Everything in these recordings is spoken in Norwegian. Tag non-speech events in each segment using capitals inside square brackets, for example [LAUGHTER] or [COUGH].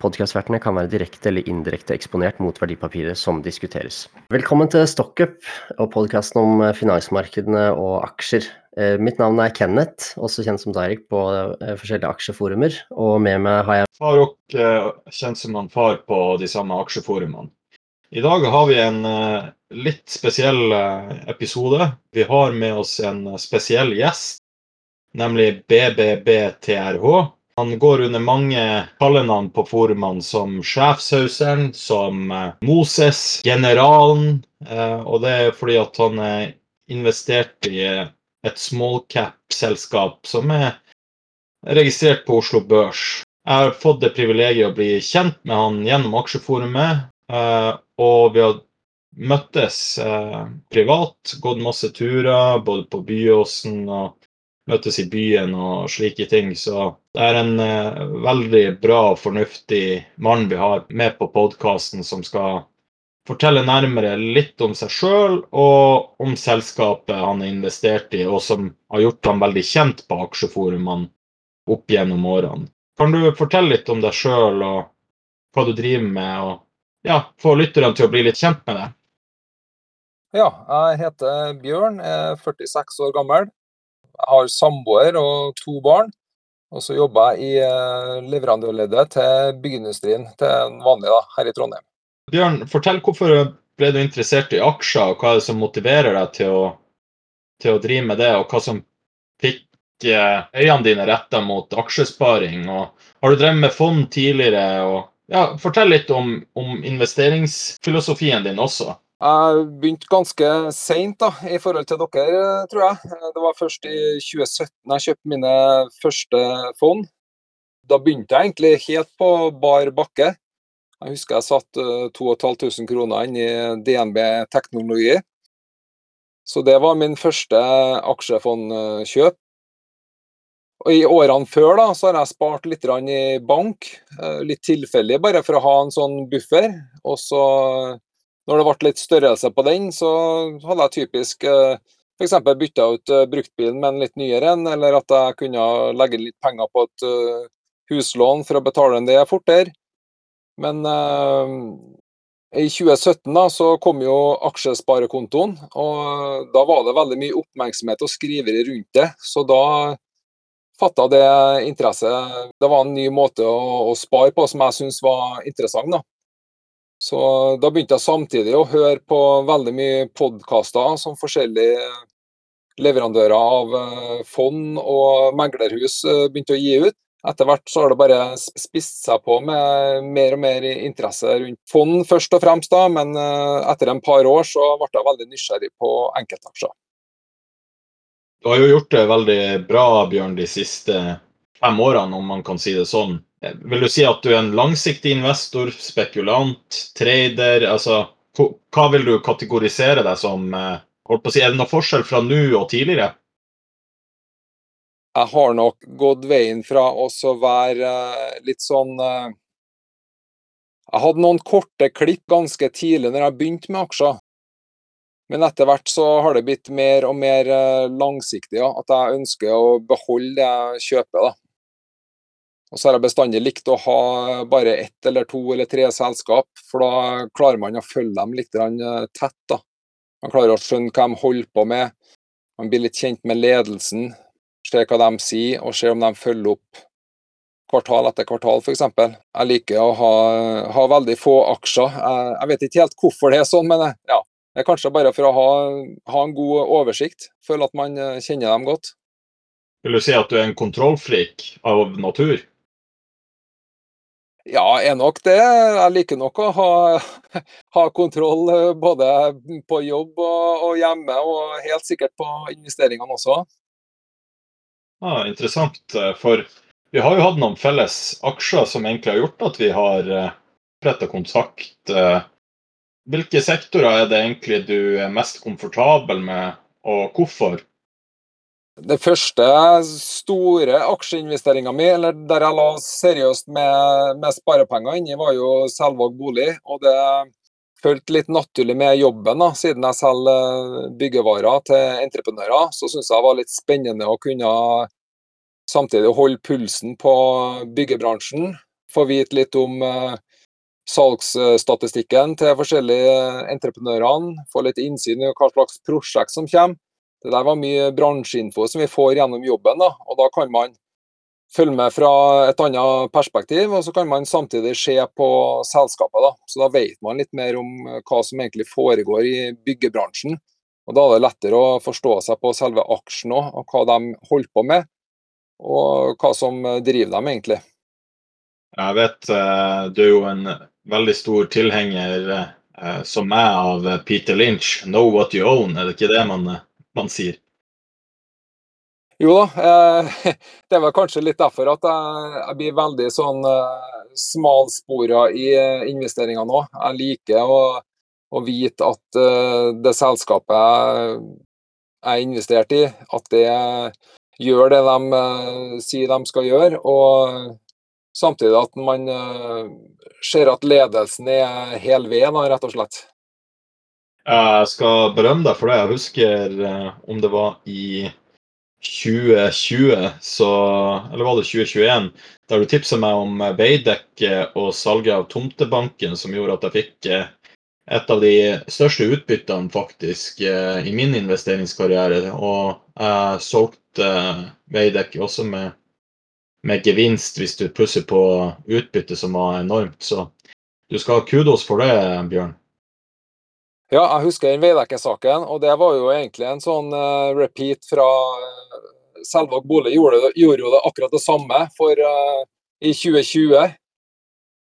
Podkastvertene kan være direkte eller indirekte eksponert mot verdipapiret som diskuteres. Velkommen til Stockup og podkasten om eh, finansmarkedene og aksjer. Eh, mitt navn er Kenneth, også kjent som Derek på eh, forskjellige aksjeforumer. Og med meg har jeg Farok, kjent som han far på de samme aksjeforumene. I dag har vi en litt spesiell episode. Vi har med oss en spesiell gjest, nemlig BBBTRH. Han går under mange kallenavn på forumene, som Sjefshauseren, som eh, Moses, Generalen. Eh, og det er fordi at han er investert i et smallcap-selskap som er registrert på Oslo Børs. Jeg har fått det privilegiet å bli kjent med han gjennom aksjeforumet, eh, og vi har møttes privat, gått masse turer både på Byåsen og møtes i byen og slike ting. Så det er en eh, veldig bra og fornuftig mann vi har med på podkasten, som skal fortelle nærmere litt om seg sjøl og om selskapet han har investert i, og som har gjort ham veldig kjent på aksjeforumene opp gjennom årene. Kan du fortelle litt om deg sjøl og hva du driver med, og ja, få lytterne til å bli litt kjent med deg? Ja, jeg heter Bjørn, er 46 år gammel. Jeg har samboer og to barn. Og så jobber jeg i eh, leverandørleddet til byggeindustrien til vanlig da, her i Trondheim. Bjørn, fortell hvorfor ble du interessert i aksjer, og hva er det som motiverer deg til å, til å drive med det, og hva som fikk eh, øynene dine retta mot aksjesparing? Og har du drevet med fond tidligere? Og, ja, fortell litt om, om investeringsfilosofien din også. Jeg begynte ganske seint i forhold til dere, tror jeg. Det var først i 2017 jeg kjøpte mine første fond. Da begynte jeg egentlig helt på bar bakke. Jeg husker jeg satt 2500 kroner inn i DNB teknologi. Så det var min første aksjefondkjøp. Og I årene før da, så har jeg spart litt i bank, eh, litt tilfeldig, bare for å ha en sånn buffer. Og så når det ble litt størrelse på den, så hadde jeg typisk eh, f.eks. bytta ut eh, bruktbilen med en litt nyere en, eller at jeg kunne legge litt penger på et eh, huslån for å betale det fortere. Men eh, i 2017 da, så kom jo aksjesparekontoen, og da var det veldig mye oppmerksomhet og skrivere rundt det. Så da fatta det interesse. Det var en ny måte å, å spare på som jeg syntes var interessant. da. Så da begynte jeg samtidig å høre på veldig mye podkaster som forskjellige leverandører av eh, fond og meglerhus eh, begynte å gi ut. Etter hvert så har det bare spist seg på med mer og mer interesse rundt fond først og fremst, da, men eh, etter en par år så ble jeg veldig nysgjerrig på enkeltaksjer. Du har jo gjort det veldig bra, Bjørn, de siste fem årene, om man kan si det sånn. Vil du si at du er en langsiktig investor, spekulant, trader? Altså, hva vil du kategorisere deg som? Eh, holdt på å si, Er det noe forskjell fra nå og tidligere? Jeg har nok gått veien fra å være eh, litt sånn eh, Jeg hadde noen korte klipp ganske tidlig når jeg begynte med aksjer. Men etter hvert så har det blitt mer og mer langsiktig. Ja, at jeg ønsker å beholde det jeg kjøper. da. Og så har jeg bestandig likt å ha bare ett eller to eller tre selskap, for da klarer man å følge dem litt eh, tett. da. Man klarer å skjønne hva de holder på med, man blir litt kjent med ledelsen, ser hva de sier, og ser om de følger opp kvartal etter kvartal, f.eks. Jeg liker å ha, ha, veldig få aksjer. Jeg, jeg, vet ikke helt hvorfor det er sånn, men ja, det er kanskje bare for å ha, ha en god oversikt. Føle at man eh, kjenner dem godt. Vil du si at du er en kontrollfrik av natur? Ja, er nok det. Jeg liker nok å ha, [LAUGHS] ha kontroll eh, både på jobb og, og, hjemme, og helt sikkert på investeringene også. Ja, interessant. Eh, for vi har jo hatt noen felles aksjer som egentlig har gjort at vi har oppretta eh, kontakt. hvilke sektorer er det egentlig du er mest komfortabel med, og hvorfor? Det første store aksjeinvesteringa mi, eller der jeg la seriøst med, med sparepenger inni, var jo Selvåg bolig. Og det fulgte litt naturlig med jobben, da, siden jeg selger byggevarer til entreprenører. Så syns jeg det var litt spennende å kunne samtidig holde pulsen på byggebransjen. Få vite litt om eh, salgsstatistikken til forskjellige entreprenørene. Få litt innsyn i hva slags prosjekt som kommer. Det der var mye bransjeinfo som vi får gjennom jobben. da, og Da kan man følge med fra et annet perspektiv, og så kan man samtidig se på selskapet. Da. Så da vet man litt mer om hva som egentlig foregår i byggebransjen. Og Da er det lettere å forstå seg på selve aksjen òg, og hva de holder på med. Og hva som driver dem, egentlig. Jeg vet eh, du er jo en veldig stor tilhenger, eh, som meg, av Peter Lynch. 'Know what you own', er det ikke det man man sier? Jo da, eh, [LAUGHS] det er vel kanskje litt derfor at jeg, blir veldig sånn eh, smalspora i eh, investeringene nå. Jeg liker å, å vite at det selskapet jeg er investert i, at det gjør det de sier de skal gjøre. Og samtidig at man ser at ledelsen er hel ved, rett og slett. Jeg skal berømme deg for det. Jeg husker eh, om det var i 2020, så, eller var det 2021, der du tipsa meg om Veidekke og salget av Tomtebanken, som gjorde at jeg fikk eh, et av de største utbyttene faktisk eh, i min investeringskarriere. Og jeg solgte Veidekke også med, med gevinst hvis du plusser på utbyttet, som var enormt. Så du skal ha kudos for det, Bjørn. Ja, jeg husker den Veidekke-saken, og det var jo egentlig en sånn uh, repeat fra uh, Selvåg bolig gjorde, gjorde, jo det akkurat det samme for uh, i 2020.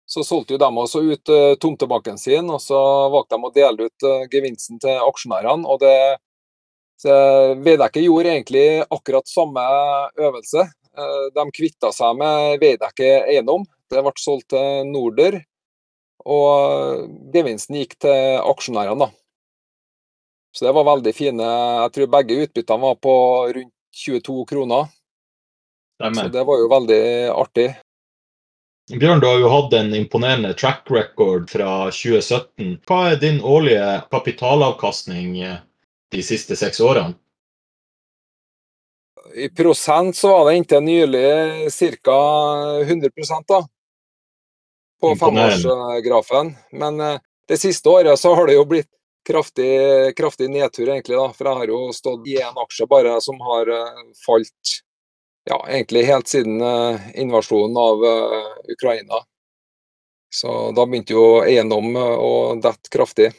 Så solgte jo de også ut uh, tomtebanken sin, og så valgte de å dele ut uh, gevinsten til aksjonærene. og det Veidekke gjorde egentlig akkurat samme øvelse. De kvitta seg med Veidekke eiendom. Det ble solgt til Norder. Og gevinsten gikk til aksjonærene, da. Så det var veldig fine. Jeg tror begge utbyttene var på rundt 22 kroner. Stemmer. Så det var jo veldig artig. Bjørn, du har jo hatt en imponerende track record fra 2017. Hva er din årlige kapitalavkastning eh, de siste seks årene? I prosent så var det inntil nylig ca. 100% da på femårsgrafen. Men eh, det siste året så har det jo blitt kraftig, kraftig nedtur, egentlig. da, For jeg har jo stått i én aksje bare som har eh, falt ja, egentlig helt siden eh, invasjonen av Ukraina. Så da begynte jo eiendom å dette kraftig.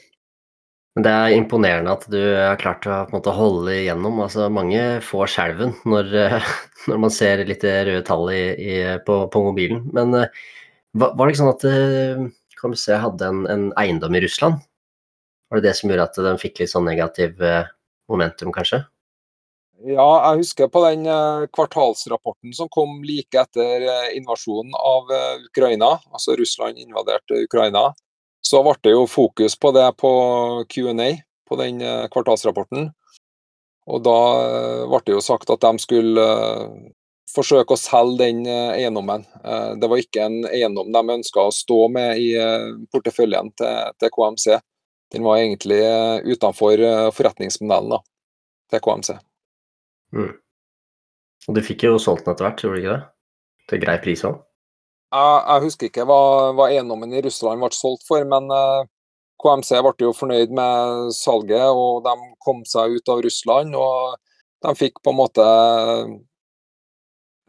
Men Det er imponerende at du har klart å måte, holde igjennom. Altså, mange får skjelven når, [LAUGHS] når, man ser litt røde tall i, i, på, på, mobilen. Men var, det ikke sånn at eh, KMC hadde en, en, eiendom i Russland? Var det det som gjorde at den fikk litt sånn negativ eh, momentum, kanskje? Ja, jeg husker på den eh, kvartalsrapporten som kom like etter invasjonen av Ukraina. Altså Russland invaderte Ukraina. Så ble det jo fokus på det på Q&A på den kvartalsrapporten. Og da ble det jo sagt at de skulle forsøke å selge den eh, eiendommen. Eh, det var ikke en eiendom de ønska å stå med i eh, porteføljen til, til KMC. Den var egentlig utenfor forretningsmodellen da, til KMC. Mm. Og du fikk jo solgt den etter hvert, gjorde du ikke det? Til grei pris òg? Jeg, jeg, husker ikke hva, hva, eiendommen i Russland ble solgt for, men KMC ble jo fornøyd med salget, og de kom seg ut av Russland. og de fikk på en måte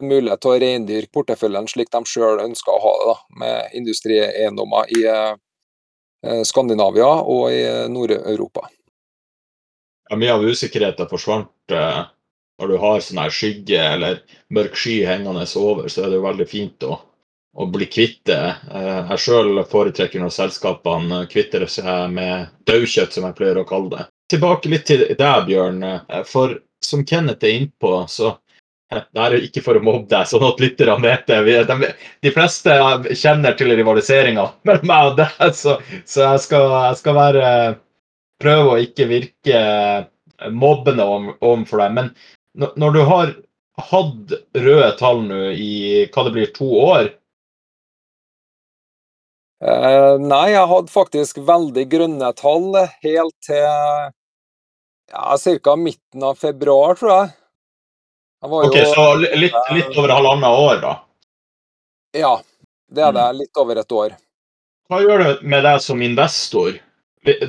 mulighet til å reindyrke porteføljen slik de sjøl ønsker å ha det, da, med industrieiendommer i eh, Skandinavia og i Nord-Europa. Ja, mye av usikkerheten forsvant eh, når du har sånn her skygge eller mørk sky hengende over, så er det jo veldig fint å, å bli kvitt det. Eh, jeg sjøl foretrekker når selskapene kvitter seg med daukjøtt, som jeg pleier å kalle det. Tilbake litt til deg, Bjørn. Eh, for som Kenneth er innpå, så Det er ikke for å mobbe deg, sånn at lytterne vet det. De, fleste kjenner til rivaliseringa [LAUGHS] mellom meg og deg, så, så jeg, skal, jeg, skal, være Prøve å ikke virke mobbende overfor deg. Men når du har hatt røde tall nå i hva det blir, to år? Uh, nei, jeg hadde faktisk veldig grønne tall helt til ja, midten av februar, tror jeg. Ok, jo, Så litt, litt, over halvannet år, da? Ja, det er det. Mm. Litt over et år. Hva gjør det med deg som investor?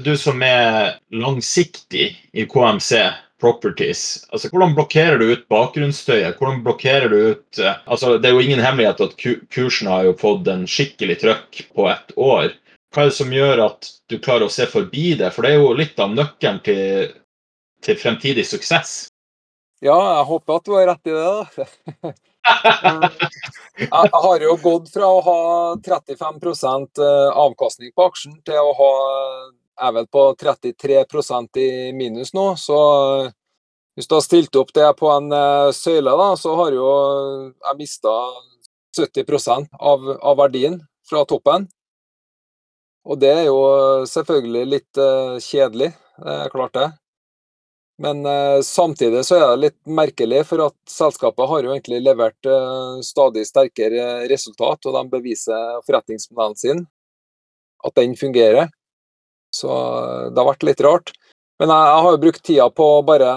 Du som er langsiktig i KMC Properties. Altså, Hvordan blokkerer du ut bakgrunnsstøyet? Hvordan blokkerer du ut eh, altså, Det er jo ingen hemmelighet at kursen har jo fått en skikkelig trøkk på ett år. Hva er det som gjør at du klarer å se forbi det? For det er jo litt av nøkkelen til, til fremtidig suksess. Ja, jeg håper at du har rett i det, da. [LAUGHS] jeg har jo gått fra å ha 35 eh, avkastning på aksjen til å ha er vel på 33% i minus nå. Så eh, hvis du har stilt opp det på en eh, søyle, da, så har jo jeg mista 70% av, av verdien fra toppen. Og det er jo selvfølgelig litt kjedelig, det er klart det. Men eh, samtidig så er det litt merkelig, for at selskapet har jo egentlig levert eh, stadig sterkere resultat, og de beviser forretningsmodellen sin, at den fungerer. Så uh, det har vært litt rart. Men jeg, jeg, har jo brukt tida på å bare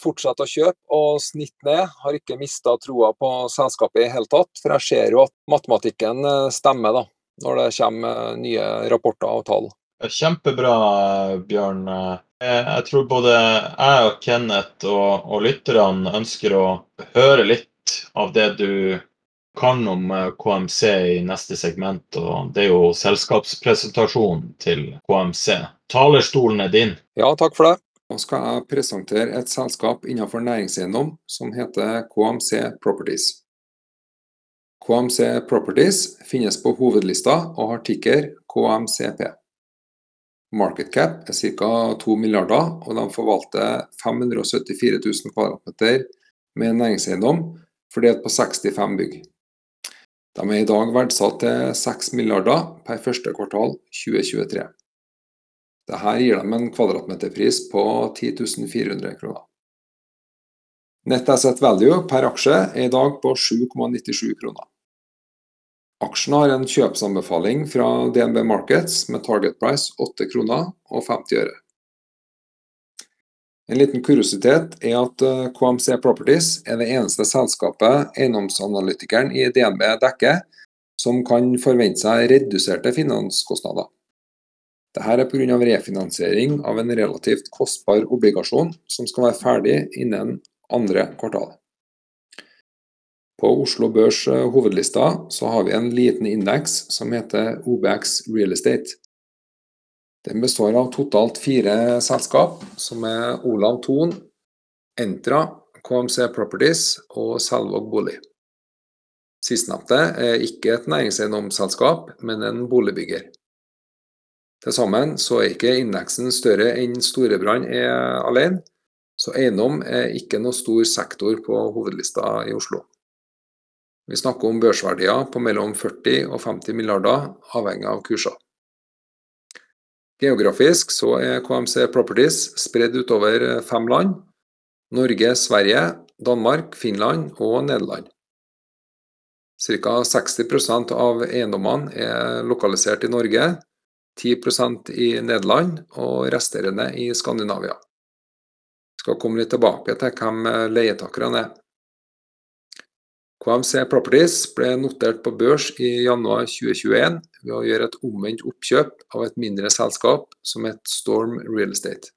fortsette å kjøpe og snitt ned. Har ikke mista troa på selskapet i hele tatt, for jeg ser jo at matematikken stemmer da, når det kommer nye rapporter og tall. Kjempebra, Bjørn. Eh, jeg tror både jeg og Kenneth og, og lytterne ønsker å høre litt av det du kan om eh, KMC i neste segment, og det er jo selskapspresentasjonen til KMC. Talerstolen er din. Ja, takk for det. Nå skal jeg presentere et selskap innenfor næringseiendom som heter KMC Properties. KMC Properties finnes på hovedlista og har ticker KMCP. Market cap er ca. 2 milliarder, og de forvalter 574 000 kvadratmeter med næringseiendom fordelt på 65 bygg. De er i dag verdsatt til 6 milliarder per første kvartal 2023. Dette gir dem en kvadratmeterpris på 10 400 kroner. Net asset value per aksje er i dag på 7,97 kroner. Aksjen har en kjøpsanbefaling fra DNB Markets med target price 8 kroner og 50 øre. En liten kuriositet er at eh, KMC Properties er det eneste selskapet eiendomsanalytikeren i DNB dekker som kan forvente seg reduserte finanskostnader. Dette er pga. refinansiering av en relativt kostbar obligasjon som skal være ferdig innen andre kvartal. På Oslo Børs eh, hovedlista så har vi en liten indeks som heter OBX Real Estate. Den består av totalt fire selskap, som er Olav Thon, Entra, KMC Properties og Selvåg Bolig. Sistnevnte er ikke et næringseiendomsselskap, men en boligbygger. Til sammen så er ikke indeksen større enn Storebrand er alene, så eiendom er ikke noe stor sektor på hovedlista i Oslo. Vi snakker om børsverdier på mellom 40 og 50 milliarder, avhengig av kurser. Geografisk så er KMC Properties spredd utover fem land. Norge, Sverige, Danmark, Finland og Nederland. Ca. 60% av eiendommene er lokalisert i Norge, 10% i Nederland og resterende i Skandinavia. Vi skal komme litt tilbake til hvem leietakerne er. KMC Properties ble notert på børs i januar 2021 ved å gjøre et omvendt oppkjøp av et mindre selskap som het Storm Real Estate.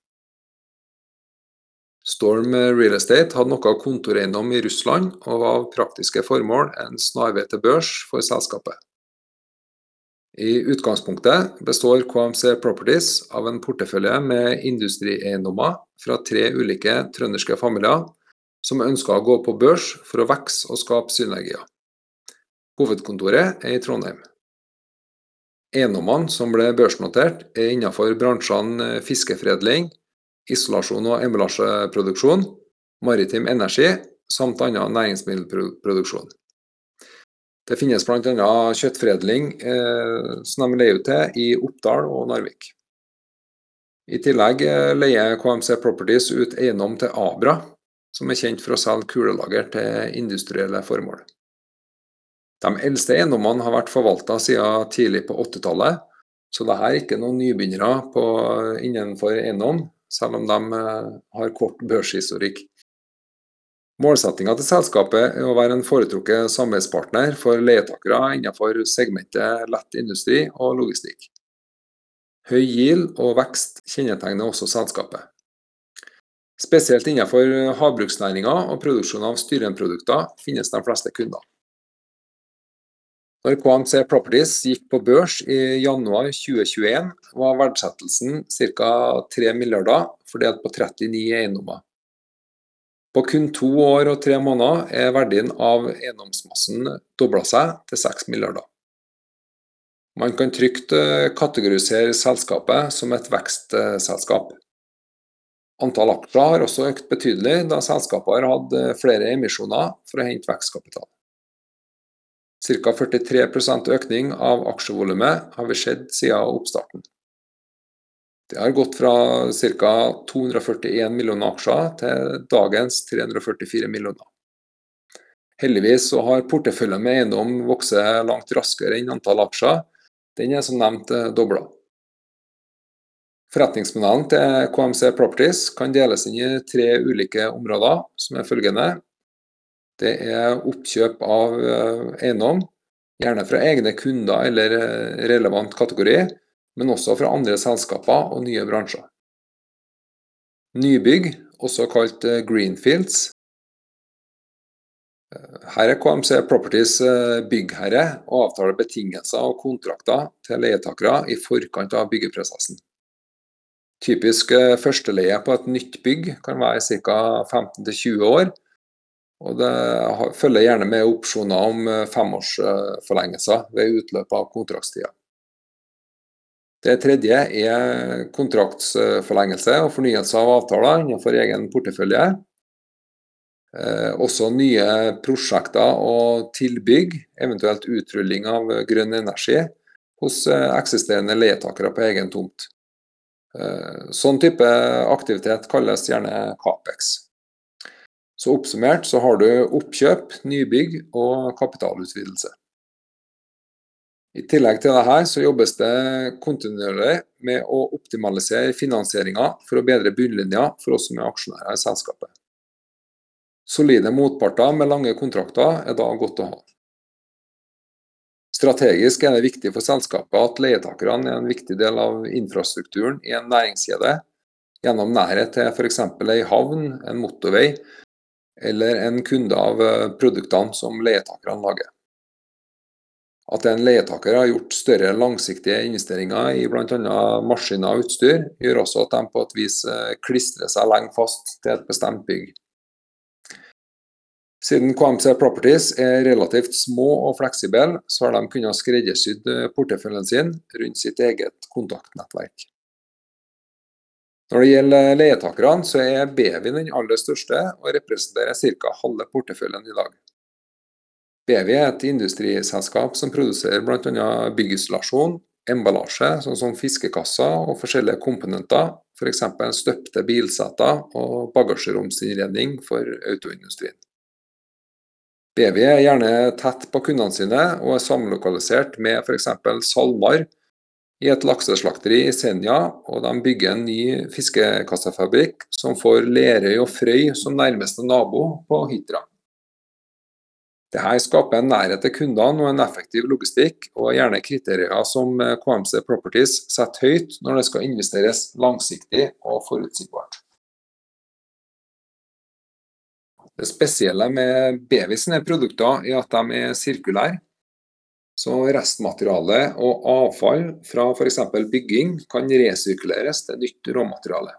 Storm Real Estate hadde noe kontoreiendom i Russland og av praktiske formål en snarvei til børs for selskapet. I utgangspunktet består KMC Properties av en portefølje med industrieiendommer fra tre ulike trønderske familier som ønsker å gå på børs for å vokse og skape synergier. Hovedkontoret er i Trondheim. Eiendommene som ble børsnotert, er innenfor bransjene fiskeforedling, isolasjon og emballasjeproduksjon, maritim energi samt annen næringsmiddelproduksjon. Det finnes bl.a. kjøttforedling eh, som de leier ut til i Oppdal og Narvik. I tillegg eh, leier KMC Properties ut eiendom til Abra, som er kjent for å selge kulelager til industrielle formål. De eldste eiendommene har vært forvalta siden tidlig på 80-tallet, så dette er ikke noen nybegynnere innenfor eiendom, selv om de eh, har kort børshistorikk. Målsettinga til selskapet er å være en foretrukket samarbeidspartner for leietakere innenfor segmentet lett industri og logistikk. Høy GIL og vekst kjennetegner også selskapet. Spesielt innenfor havbruksnæringa og produksjon av styrenprodukter finnes de fleste kunder. Når KMC Properties gikk på børs i januar 2021, var verdsettelsen ca. 3 milliarder, fordelt på 39 eiendommer. På kun to år og tre måneder er verdien av eiendomsmassen dobla seg til 6 milliarder. Man kan trygt eh, kategorisere selskapet som et vekstselskap. Antall aksjer har også økt betydelig, da selskapet har hatt eh, flere emisjoner for å hente vekstkapital. Ca. 43% økning av aksjevolumet har vi sett siden oppstarten. Det har gått fra ca. 241 millioner aksjer til dagens 344 millioner. Heldigvis så har porteføljen med eiendom vokst langt raskere enn antall aksjer. Den er som nevnt eh, dobla. Forretningsmodellen til KMC Properties kan deles inn i tre ulike områder, som er følgende. Det er oppkjøp av eh, eiendom, gjerne fra egne kunder eller eh, relevant kategori men også fra andre selskaper og nye bransjer. Nybygg, også kalt eh, greenfields. Her er KMC Properties byggherre og avtaler betingelser og kontrakter til leietakere i forkant av byggeprosessen. Typisk førsteleie på et nytt bygg kan være ca. 15-20 år, og det følger gjerne med opsjoner om femårsforlengelser ved utløp av kontraktstida. Det tredje er kontraktsforlengelse og fornyelse av avtaler innenfor egen portefølje. Eh, også nye prosjekter og tilbygg, eventuelt utrulling av grønn energi hos eh, eksisterende leietakere på egen tomt. Eh, sånn type aktivitet kalles gjerne Capex. Så Oppsummert så har du oppkjøp, nybygg og kapitalutvidelse. I tillegg til dette så jobbes det kontinuerlig med å optimalisere finansieringa for å bedre bunnlinja for oss som er aksjonærer i selskapet. Solide motparter med lange kontrakter er da godt å ha. Strategisk er det viktig for selskapet at leietakerne er en viktig del av infrastrukturen i en næringskjede, gjennom nærhet til f.eks. ei havn, en motorvei eller en kunde av produktene som leietakerne lager. At en leietaker har gjort større langsiktige investeringer i bl.a. maskiner og utstyr, gjør også at de på et vis eh, klistrer seg lenge fast til et bestemt bygg. Siden KMC Properties er relativt små og fleksible, så har de kunnet skreddersydd eh, porteføljen sin rundt sitt eget kontaktnettverk. Når det gjelder leietakerne, så er Bevi den aller største, og representerer ca. halve porteføljen i dag. Bevi er et industriselskap som produserer bl.a. byggisolasjon, emballasje, sånn som fiskekasser og forskjellige komponenter, f.eks. støpte bilseter og bagasjeromsinnredning for autoindustrien. BV er gjerne tett på kundene sine og er samlokalisert med f.eks. SalMar i et lakseslakteri i Senja, og de bygger en ny fiskekassefabrikk som får Lerøy og Frøy som nærmeste nabo på Hitra. Dette skaper en nærhet til kundene og en effektiv logistikk, og er gjerne kriterier som KMC Properties setter høyt når det skal investeres langsiktig og forutsigbart. Det spesielle med BV sine produkter er at de er sirkulære. Så restmateriale og avfall fra f.eks. bygging kan resirkuleres til nytt råmateriale.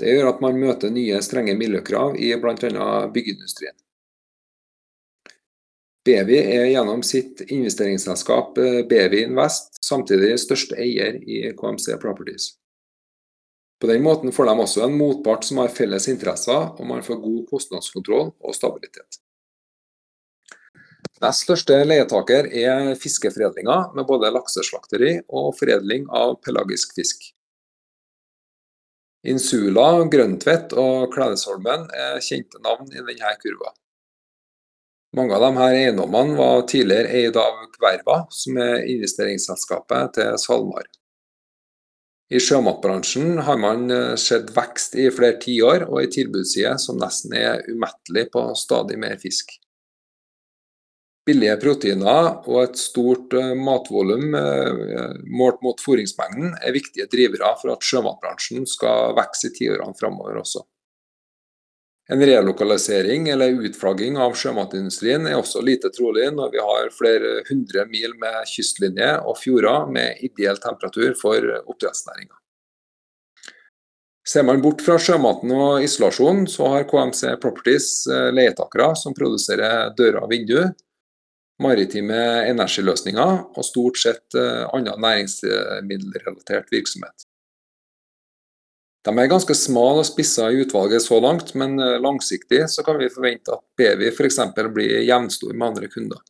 Det gjør at man møter nye strenge miljøkrav i bl.a. byggeindustrien. BEWI er gjennom sitt investeringsselskap BEVI BEWI Invest samtidig største eier i KMC Properties. På den måten får de også en motpart som har felles interesser, og man får god kostnadskontroll og stabilitet. Nest største leietaker er fiskeforedlinga, med både lakseslakteri og foredling av pelagisk fisk. Insula, Grøntvedt og Klædesholmen er kjente navn i denne kurva. Mange av disse eiendommene var tidligere eid av Kverva, som er investeringsselskapet til SalMar. I sjømatbransjen har man eh, sett vekst i flere tiår, og ei tilbudsside som nesten er umettelig på stadig mer fisk. Billige proteiner og et stort eh, matvolum eh, målt mot fôringsmengden er viktige drivere for at sjømatbransjen skal vokse i tiårene framover også. En relokalisering eller utflagging av sjømatindustrien er også lite trolig når vi har flere hundre mil med kystlinje og fjorder med ideell temperatur for oppdrettsnæringa. Ser man bort fra sjømaten og isolasjon, så har KMC Properties eh, leietakere som produserer dører og vinduer, maritime energiløsninger og stort sett eh, annen næringsmiddelrelatert virksomhet. De er ganske smale og spissa i utvalget så langt, men eh, langsiktig så kan vi forvente at Bevi f.eks. blir jevnstor med andre kunder.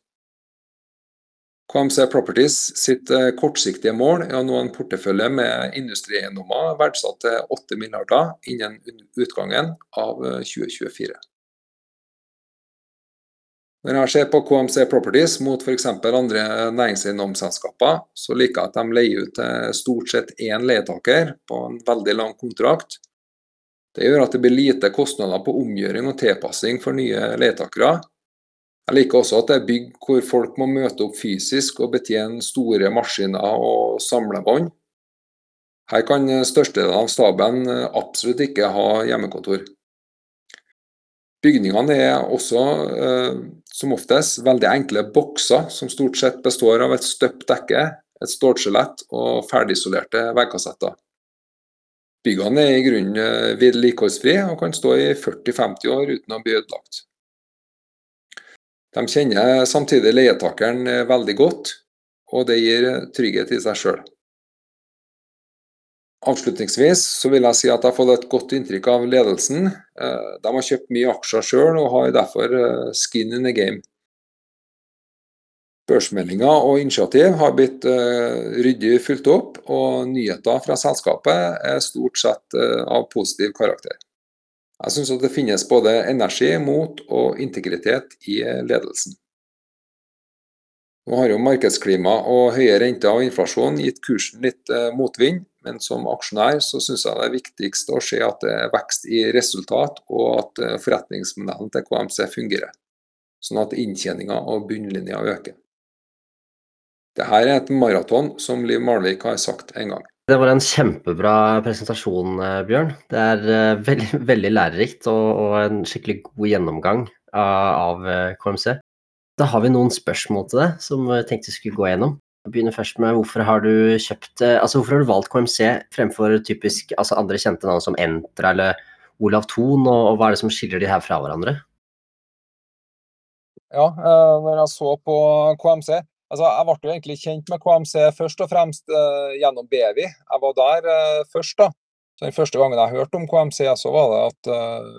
KMC Properties sitt eh, kortsiktige mål er å nå en portefølje med industrieiendommer verdsatt til 8 milliarder innen utgangen av 2024. Når jeg ser på KMC Properties mot f.eks. andre næringseiendomsselskaper, så liker jeg at de leier ut til stort sett én leietaker på en veldig lang kontrakt. Det gjør at det blir lite kostnader på omgjøring og tilpassing for nye leietakere. Jeg liker også at det er bygg hvor folk må møte opp fysisk og betjene store maskiner og samlebånd. Her kan størstedelen av staben absolutt ikke ha hjemmekontor. Bygningene er også eh, som oftest veldig enkle bokser som stort sett består av et støpt dekke, et stålskjelett og ferdigisolerte veggkassetter. Byggene er i grunnen eh, vedlikeholdsfrie og kan stå i 40-50 år uten å bli ødelagt. De kjenner samtidig leietakeren eh, veldig godt, og det gir trygghet i seg sjøl. Avslutningsvis så vil jeg si at jeg har fått et godt inntrykk av ledelsen. Eh, de har kjøpt mye aksjer sjøl og har derfor eh, skin in the game. Børsmeldinger og initiativ har blitt uh, ryddig fulgt opp, og nyheter fra selskapet er stort sett av positiv karakter. Jeg syns det finnes både energi, mot og integritet i ledelsen. Nå har jo markedsklima og høye renter og inflasjon gitt kursen litt uh, motvind, men som aksjonær så syns jeg det er viktigst å se at det er vekst i resultat, og at eh, forretningsmodellen til KMC fungerer. Sånn at inntjeninga og bunnlinja øker. Dette er et maraton, som Liv Malvik har sagt en gang. Det var en kjempebra presentasjon, eh, Bjørn. Det er eh, veldig, veldig lærerikt og, en skikkelig god gjennomgang av KMC. Da har vi noen spørsmål til deg som jeg tenkte vi skulle gå gjennom. Jeg begynner først med hvorfor har du kjøpt eh, Altså hvorfor har du valgt KMC fremfor typisk altså andre kjente navn som Entra eller Olav Thon, og, og hva er det som skiller de her fra hverandre? Ja, eh, når jeg så på KMC altså Jeg ble jo egentlig kjent med KMC først og fremst uh, gjennom Bevi. Jeg var der først, da. Så Den første gangen jeg hørte om KMC, så var det at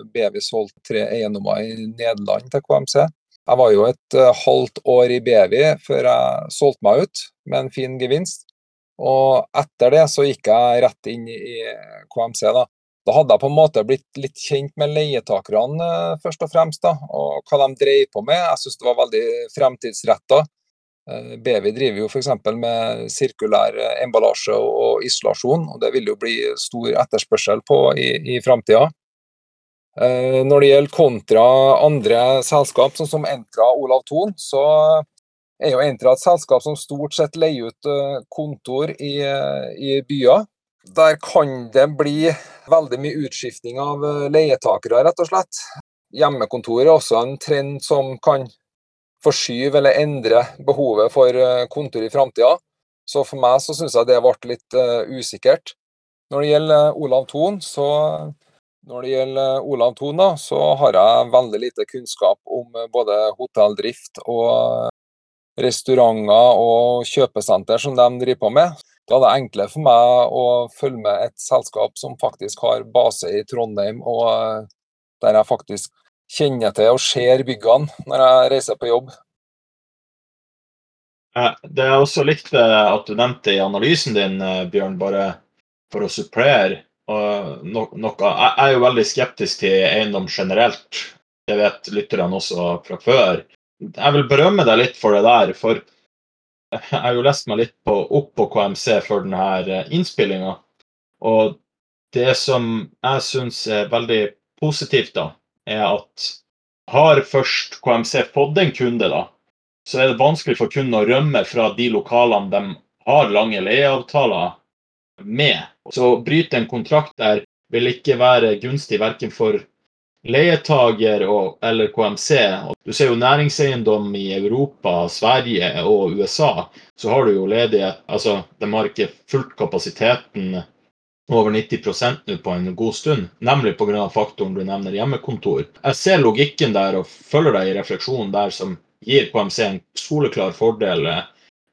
Bevi solgte tre eiendommer i Nederland til KMC. Jeg var jo et uh, halvt år i Bevi før jeg solgte meg ut med en fin gevinst. Og etter det så gikk jeg rett inn i KMC. Da Da hadde jeg på en måte blitt litt kjent med leietakerne uh, først og fremst, da, og hva de drev på med. Jeg syns det var veldig fremtidsretta. Uh, Bevi driver jo f.eks. med sirkulær emballasje og isolasjon, og det vil jo bli stor etterspørsel på i, i framtida. Eh, når det gjelder kontra andre selskap, sånn som Entra og Olav Thon, så er jo Entra et selskap som stort sett leier ut eh, kontor i, eh, i byer. Der kan det bli veldig mye utskifting av leietakere, rett og slett. Hjemmekontor er også en trend som kan forskyve eller endre behovet for kontor i framtida. Så for meg så syns jeg det ble litt usikkert. Når det gjelder Olav Thon, så når det gjelder Olav Thon, så har jeg veldig lite kunnskap om eh, både hotelldrift og restauranter og kjøpesenter som de driver på med. Da er det enklere for meg å følge med et selskap som faktisk har base i Trondheim, og eh, der jeg faktisk kjenner til og ser byggene når jeg reiser på jobb. Eh, Det er også likt eh, at du nevnte i analysen din, eh, Bjørn, bare for å supplere. No, noe, Jeg er jo veldig skeptisk til eiendom generelt. Det vet lytterne også fra før. Jeg vil berømme deg litt for det der, for jeg har jo lest meg litt på, opp på KMC for denne innspillinga. Og det som jeg syns er veldig positivt, da, er at har først KMC fått en kunde, da, så er det vanskelig for kunden å rømme fra de lokalene de har lange leieavtaler med. Så å bryte en kontrakt der vil ikke være gunstig verken for leietager og, eller KMC. Du ser jo næringseiendom i Europa, Sverige og USA, så har du jo ledighet Altså, de har ikke fulgt kapasiteten over 90% nå på en god stund, nemlig pga. faktoren du nevner hjemmekontor. Jeg ser logikken der og følger deg i refleksjonen der som gir KMC en soleklar fordel eh,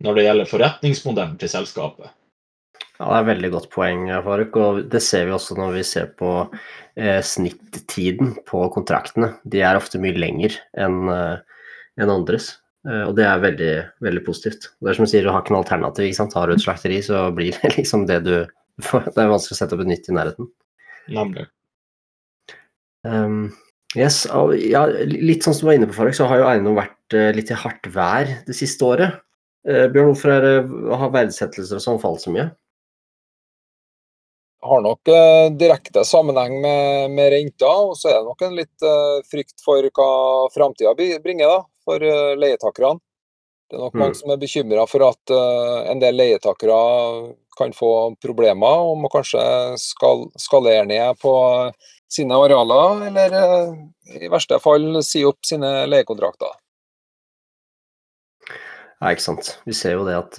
når det gjelder forretningsmodellen til selskapet. Ja, Det er et veldig godt poeng, Faruk. og Det ser vi også når vi ser på eh, snittiden på kontraktene. De er ofte mye lenger enn eh, enn andres. Eh, og det er veldig, veldig positivt. Det er som du sier, du har ikke noe alternativ. ikke sant? Har du et slakteri, så blir det [LAUGHS] liksom det du får. Det er vanskelig å sette opp et nytt i nærheten. Nemlig. Um, yes, og ja, litt sånn som du var inne på, Faruk, så har jo eiendom vært eh, litt i hardt vær det siste året. Eh, Bjørn, hvorfor er det, har verdsettelser og sånn falt så mye? Har nok eh, direkte sammenheng med, med renta, og så er det nok en litt eh, frykt for hva framtida bringer da, for eh, leietakerne. Det er nok Mm. mange som er bekymra for at en del leietakere kan få problemer og må kanskje skal, skalere ned på sine arealer, eller i verste fall si opp sine leiekontrakter. Ja, ikke sant. Vi ser jo det at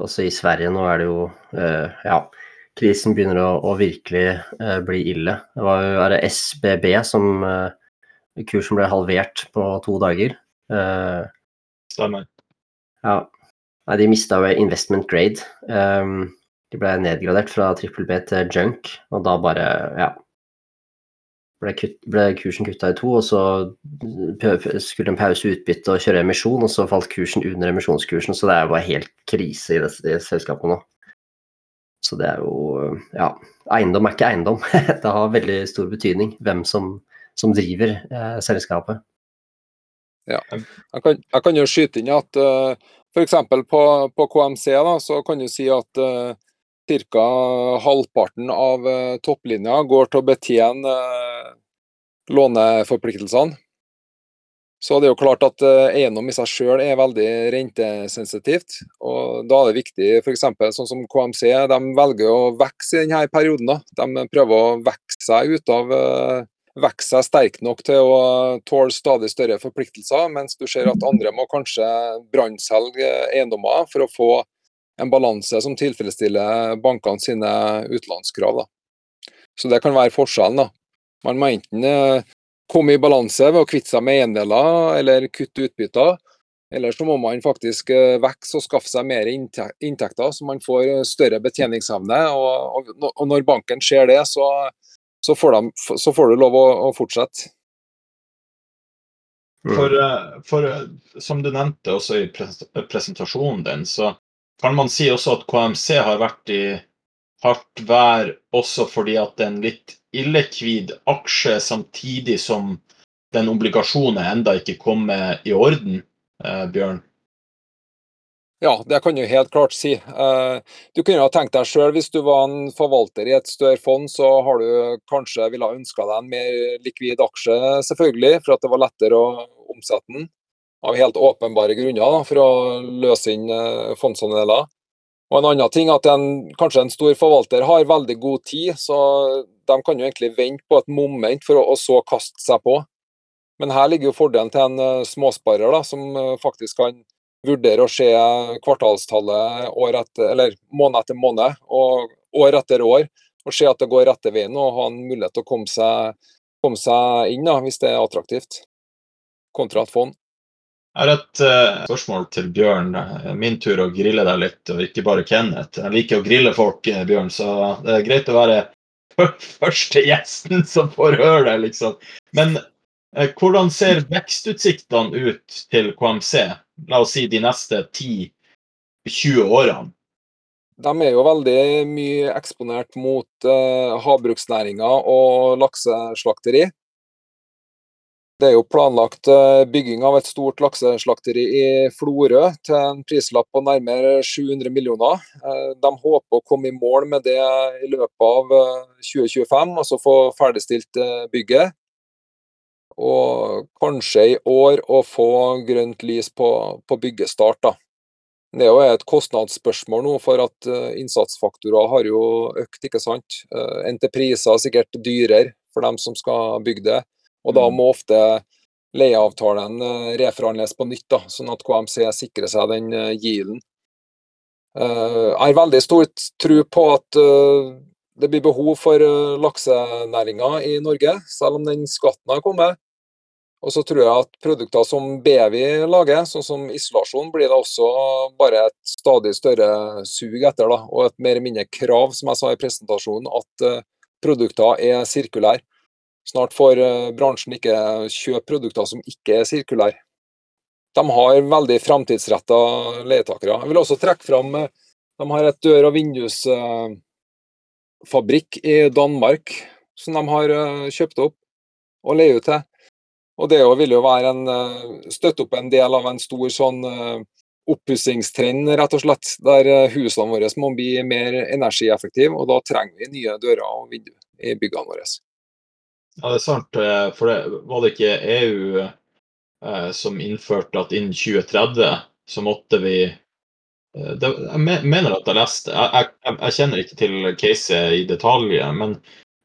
også i Sverige nå er det jo Ja, krisen begynner å, å virkelig eh, bli ille. Det var jo er det SBB som eh, Kursen ble halvert på to dager. Eh, Stemmer. ja. Nei, de mista jo investment grade. Um, de ble nedgradert fra trippel B til junk, og da bare Ja. Ble, kutt, ble kursen kutta i to, og så skulle en pause utbytte og kjøre emisjon, og så falt kursen under emisjonskursen, så det er jo bare helt krise i det, i selskapet nå. Så det er jo Ja, eiendom er ikke eiendom. [LAUGHS] det har veldig stor betydning hvem som, som driver eh, selskapet. Jeg kan, jeg kan jo skyte inn at uh, f.eks. På, på KMC da, så kan du si at uh, ca. halvparten av uh, topplinja går til å betjene uh, låneforpliktelsene. Så det er jo klart at uh, eiendom i seg sjøl er veldig rentesensitivt. og Da er det viktig, f.eks. sånn som KMC, de velger å vokse i denne perioden. da. De prøver å vokse seg ut av uh, vokse seg sterk nok til å tåle stadig større forpliktelser, mens du ser at andre må kanskje brannselge eiendommer for å få en balanse som tilfredsstiller bankene sine utlånskrav. Så det kan være forskjellen. da. Man må enten eh, komme i balanse ved å kvitte seg med eiendeler eller kutte utbytter, eller så må man faktisk eh, vokse og skaffe seg mer inntekter, så man får eh, større betjeningsevne. Og, og, når banken ser det, så så får, de, så får du lov å, å fortsette. Mm. For, eh, for som du nevnte også i presentasjonen din, så kan man si også at KMC har vært i hardt vær også fordi at det er en litt illikvid aksje, samtidig som den obligasjonen enda ikke kommer i orden, eh, Bjørn. Ja, det kan du helt klart si. Eh, Du kunne ha tenkt deg sjøl, hvis du var en forvalter i et større fond, så har du kanskje ville ønska deg en mer likvid aksje, selvfølgelig, for at det var lettere å omsette den. Av helt åpenbare grunner, for å løse inn eh, fondsandeler. Og en annen ting at en, kanskje en stor forvalter har veldig god tid, så de kan jo egentlig vente på et moment for å og så kaste seg på. Men her ligger jo fordelen til en eh, småsparer da, som eh, faktisk kan vurdere å se kvartalstallet år etter, eller måned etter måned og år etter år, og se at det går rette veien og ha en mulighet til å komme seg, komme seg inn da, hvis det er attraktivt, kontra et fond. Jeg har et uh, spørsmål til Bjørn. Min tur å grille deg litt, og ikke bare Kenneth. Jeg liker å grille folk, Bjørn, så det er greit å være [LAUGHS] første gjesten som får høre det, liksom. Men eh, hvordan ser vekstutsiktene ut til KMC, la oss si de neste 10-20 årene? De er jo veldig mye eksponert mot eh, havbruksnæringa og lakseslakteri. Det er jo planlagt eh, bygging av et stort lakseslakteri i Florø til en prislapp på nærmere 700 millioner. Eh, de håper å komme i mål med det i løpet av 2025, eh, altså få ferdigstilt bygget. Og kanskje i år å få grønt lys på, på byggestart. da. Det er jo et kostnadsspørsmål nå, for at innsatsfaktorer har jo økt, ikke sant. Entrepriser er sikkert dyrere for dem som skal bygge det. Og da mm. må ofte leieavtalen eh, reforhandles på nytt, da, sånn at KMC sikrer seg den yielden. Eh, eh, jeg har veldig stor tro på at det blir behov for laksenæringa i Norge, selv om den skatten har kommet. Og så tror jeg at produkter som Bevi lager, sånn som isolasjon, blir det også bare et stadig større sug etter. da, Og et mer eller mindre krav, som jeg sa i presentasjonen, at produkter er sirkulære. Snart får eh, bransjen ikke kjøpe produkter som ikke er sirkulære. De har veldig framtidsretta leietakere. Jeg vil også trekke fram eh, de har et dør- og vindusfabrikk i Danmark som de har eh, kjøpt opp og leier ut til. Og Det vil jo være en, støtte opp en del av en stor sånn oppussingstrend, rett og slett. Der husene våre må bli mer energieffektive, og da trenger vi nye dører og vinduer i byggene våre. Ja, det er sant. Eh, for det var det ikke EU eh, som innførte at innen 2030 så måtte vi eh, det, Jeg mener at jeg leste jeg, jeg, jeg kjenner ikke til caset i detalj, men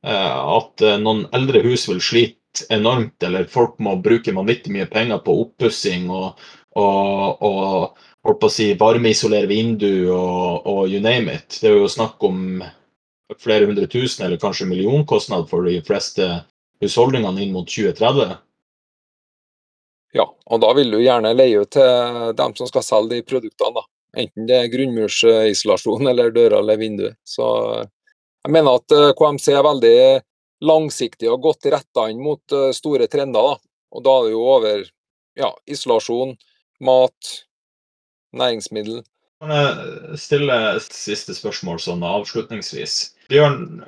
eh, at eh, noen eldre hus vil slite enormt, eller folk må bruke vanvittig mye penger på oppussing og, og, og holdt på å si varmeisolere vindu og, og you name it. Det er jo snakk om flere hundre tusen eller kanskje millionkostnad for de fleste husholdningene inn mot 2030? Ja, og da vil du gjerne leie ut til dem som skal selge de produktene. da. Enten det er grunnmursisolasjon eller dører eller vinduer. Så jeg mener at eh, KMC er veldig langsiktig og godt retta inn mot eh, store trender. da. Og da er det jo over ja, isolasjon, mat, næringsmiddel. Kan jeg stille et siste spørsmål sånn avslutningsvis? Bjørn,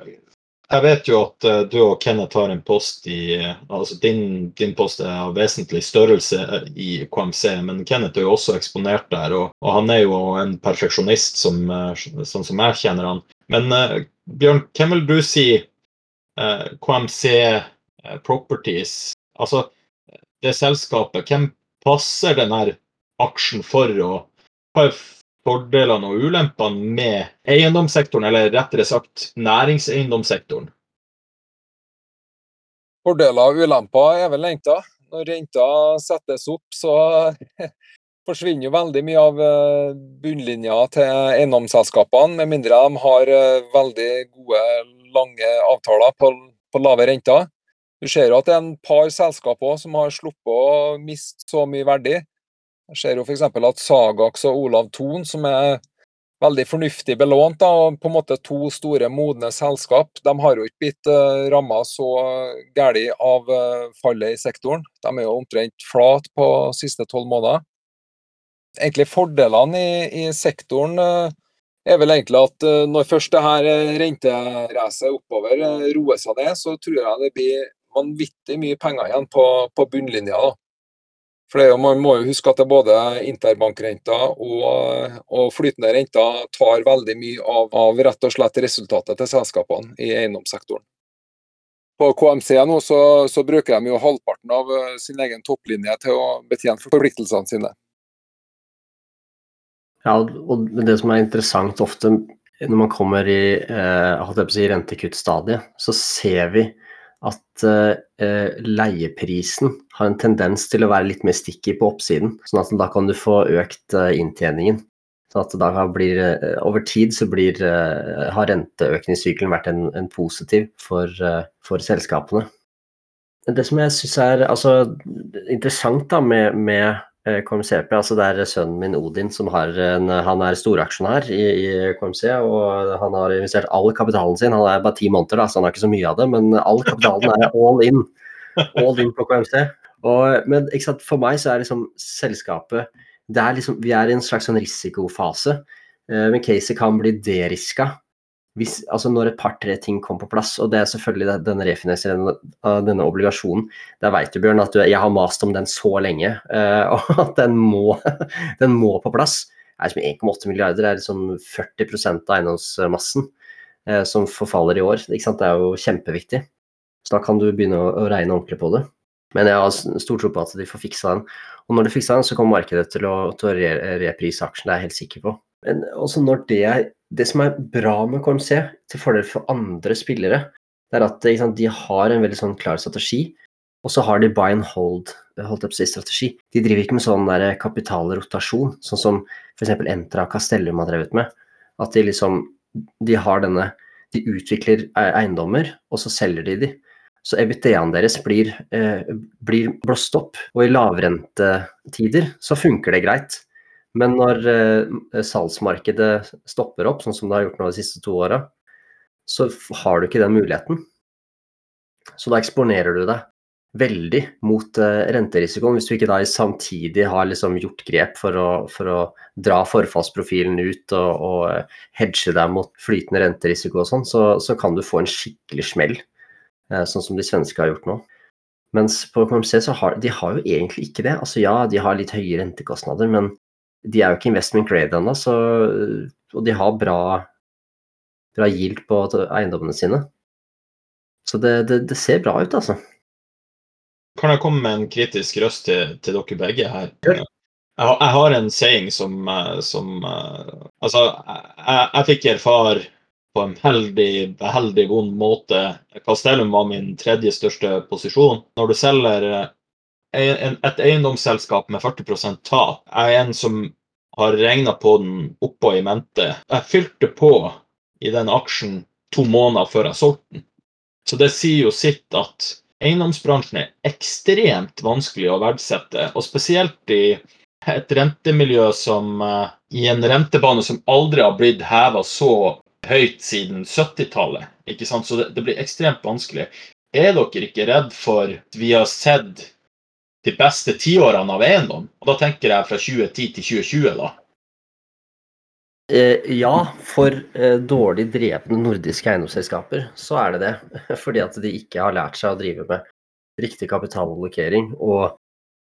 jeg vet jo at uh, du og Kenneth har en post i altså din, din, post er av vesentlig størrelse eh, i KMC, men Kenneth er jo også eksponert der. Og, og han er jo en perfeksjonist, som, uh, sånn som jeg kjenner han. Men uh, Bjørn, hvem vil du si KMC Properties Altså det selskapet, hvem passer denne aksjen for? Og hva er fordelene og ulempene med eiendomssektoren, eller rettere sagt næringseiendomssektoren? Fordeler og ulemper er vel renta. Når renta settes opp, så [LAUGHS] forsvinner veldig mye av eh, bunnlinja til eiendomsselskapene, med mindre de har eh, veldig gode, lange avtaler på, på lave renter. Du ser jo at det er en par selskaper som har sluppet å miste så mye verdi. Jeg ser jo f.eks. at Sagax og Olav Thon, som er veldig fornuftig belånt, da, og på en måte to store, modne selskap, de har jo ikke blitt uh, eh, ramma så galt av uh, fallet i sektoren. De er jo omtrent flat på siste tolv måneder. Egentlig Fordelene i, i sektoren uh, er vel egentlig at når først det her renteracet oppover roer seg ned, så tror jeg det blir vanvittig mye penger igjen på, på bunnlinja. da. For det, Man må jo huske at både interbankrenta og, og flytende renter tar veldig mye av, av, rett og slett resultatet til selskapene i eiendomssektoren. På KMC nå så, så, bruker de jo halvparten av eh, sin egen topplinje til å betjene forpliktelsene sine. Ja, og Det som er interessant ofte når man kommer i eh, si, rentekuttstadiet, så ser vi at uh, leieprisen har en tendens til å være litt mer sticky på oppsiden. sånn at da kan du få økt uh, inntjeningen. Sånn at da blir, uh, over tid så blir, har renteøkningssykkelen vært en, en positiv for, for, selskapene. Det som jeg syns er altså, interessant da med, med eh, KMCP. Altså det er sønnen min Odin som har en, han er storaksjonær i, i KMC. Og han har investert all kapitalen sin. Han er bare ti måneder, da, så han har ikke så mye av det. Men all kapitalen er [LAUGHS] all in. All in på KMC. Og, men for meg så er liksom selskapet det er liksom, Vi er i en slags sånn risikofase. Men caset kan bli deriska hvis, altså når et par-tre ting kommer på plass, og det er selvfølgelig denne refinansieringen av denne obligasjonen Der vet du, Bjørn, at du, jeg har mast om den så lenge, uh, [LAUGHS] og at den må, [LAUGHS] den må, på plass. Det er som 1,8 milliarder, det er liksom 40% av eiendomsmassen uh, som forfaller i år. Det er jo kjempeviktig. Så da kan du begynne å, å regne ordentlig på det. Men jeg har stor tro på at de får fiksa den. Og når de fikser den, så kommer markedet til å, til å re reprise aksjen, det er jeg helt sikker på. Men også når det er det som er bra med KMC, til fordel for andre spillere, det er at sant, de har en veldig sånn klar strategi, og så har de buy and hold, holdt opp strategi. De driver ikke med sånn der kapitalrotasjon, sånn som f.eks. Entra og Castellum har drevet med. At de liksom de har denne De utvikler eiendommer, og så selger de de. Så EBT-en deres blir, eh, blir blåst opp, og i lavrentetider så funker det greit. Men når eh, salgsmarkedet stopper opp, sånn som det har gjort nå de siste to åra, så har du ikke den muligheten. Så da eksponerer du deg veldig mot eh, renterisikoen, hvis du ikke da samtidig har liksom gjort grep for å, for å dra forfallsprofilen ut og, og, eh, hedge deg mot flytende renterisiko og sånn, så, så, kan du få en skikkelig smell, sånn som de svenske har gjort nå. Mens på KMC så har de har jo egentlig ikke det. Altså ja, de har litt høye rentekostnader, men de er jo ikke investment grade ennå, og de har bra, bra yield på eiendommene sine. Så det, det, det, ser bra ut, altså. Kan jeg komme med en kritisk røst til, til dere begge her? Jeg, jeg, har en saying som, eh, som eh, Altså, jeg, jeg fikk erfare på en heldig, veldig vond måte. Castellum var min tredje største posisjon. Når du selger eh, et eiendomsselskap med 40 tap. Jeg er en som har regna på den oppå i mente. Jeg fylte på i den aksjen to måneder før jeg solgte den. Så det sier jo sitt at eiendomsbransjen er ekstremt vanskelig å verdsette, og spesielt i et rentemiljø som uh, i en rentebane som aldri har blitt heva så høyt siden 70-tallet. Så det, blir ekstremt vanskelig. Er dere ikke redd for at vi har sett de beste tiårene av eiendom. Og da tenker jeg fra 2010 til 2020, da. Eh, ja, for eh, dårlig drevne nordiske eiendomsselskaper så er det det. [LAUGHS] Fordi at de ikke har lært seg å drive med riktig kapitalallokering og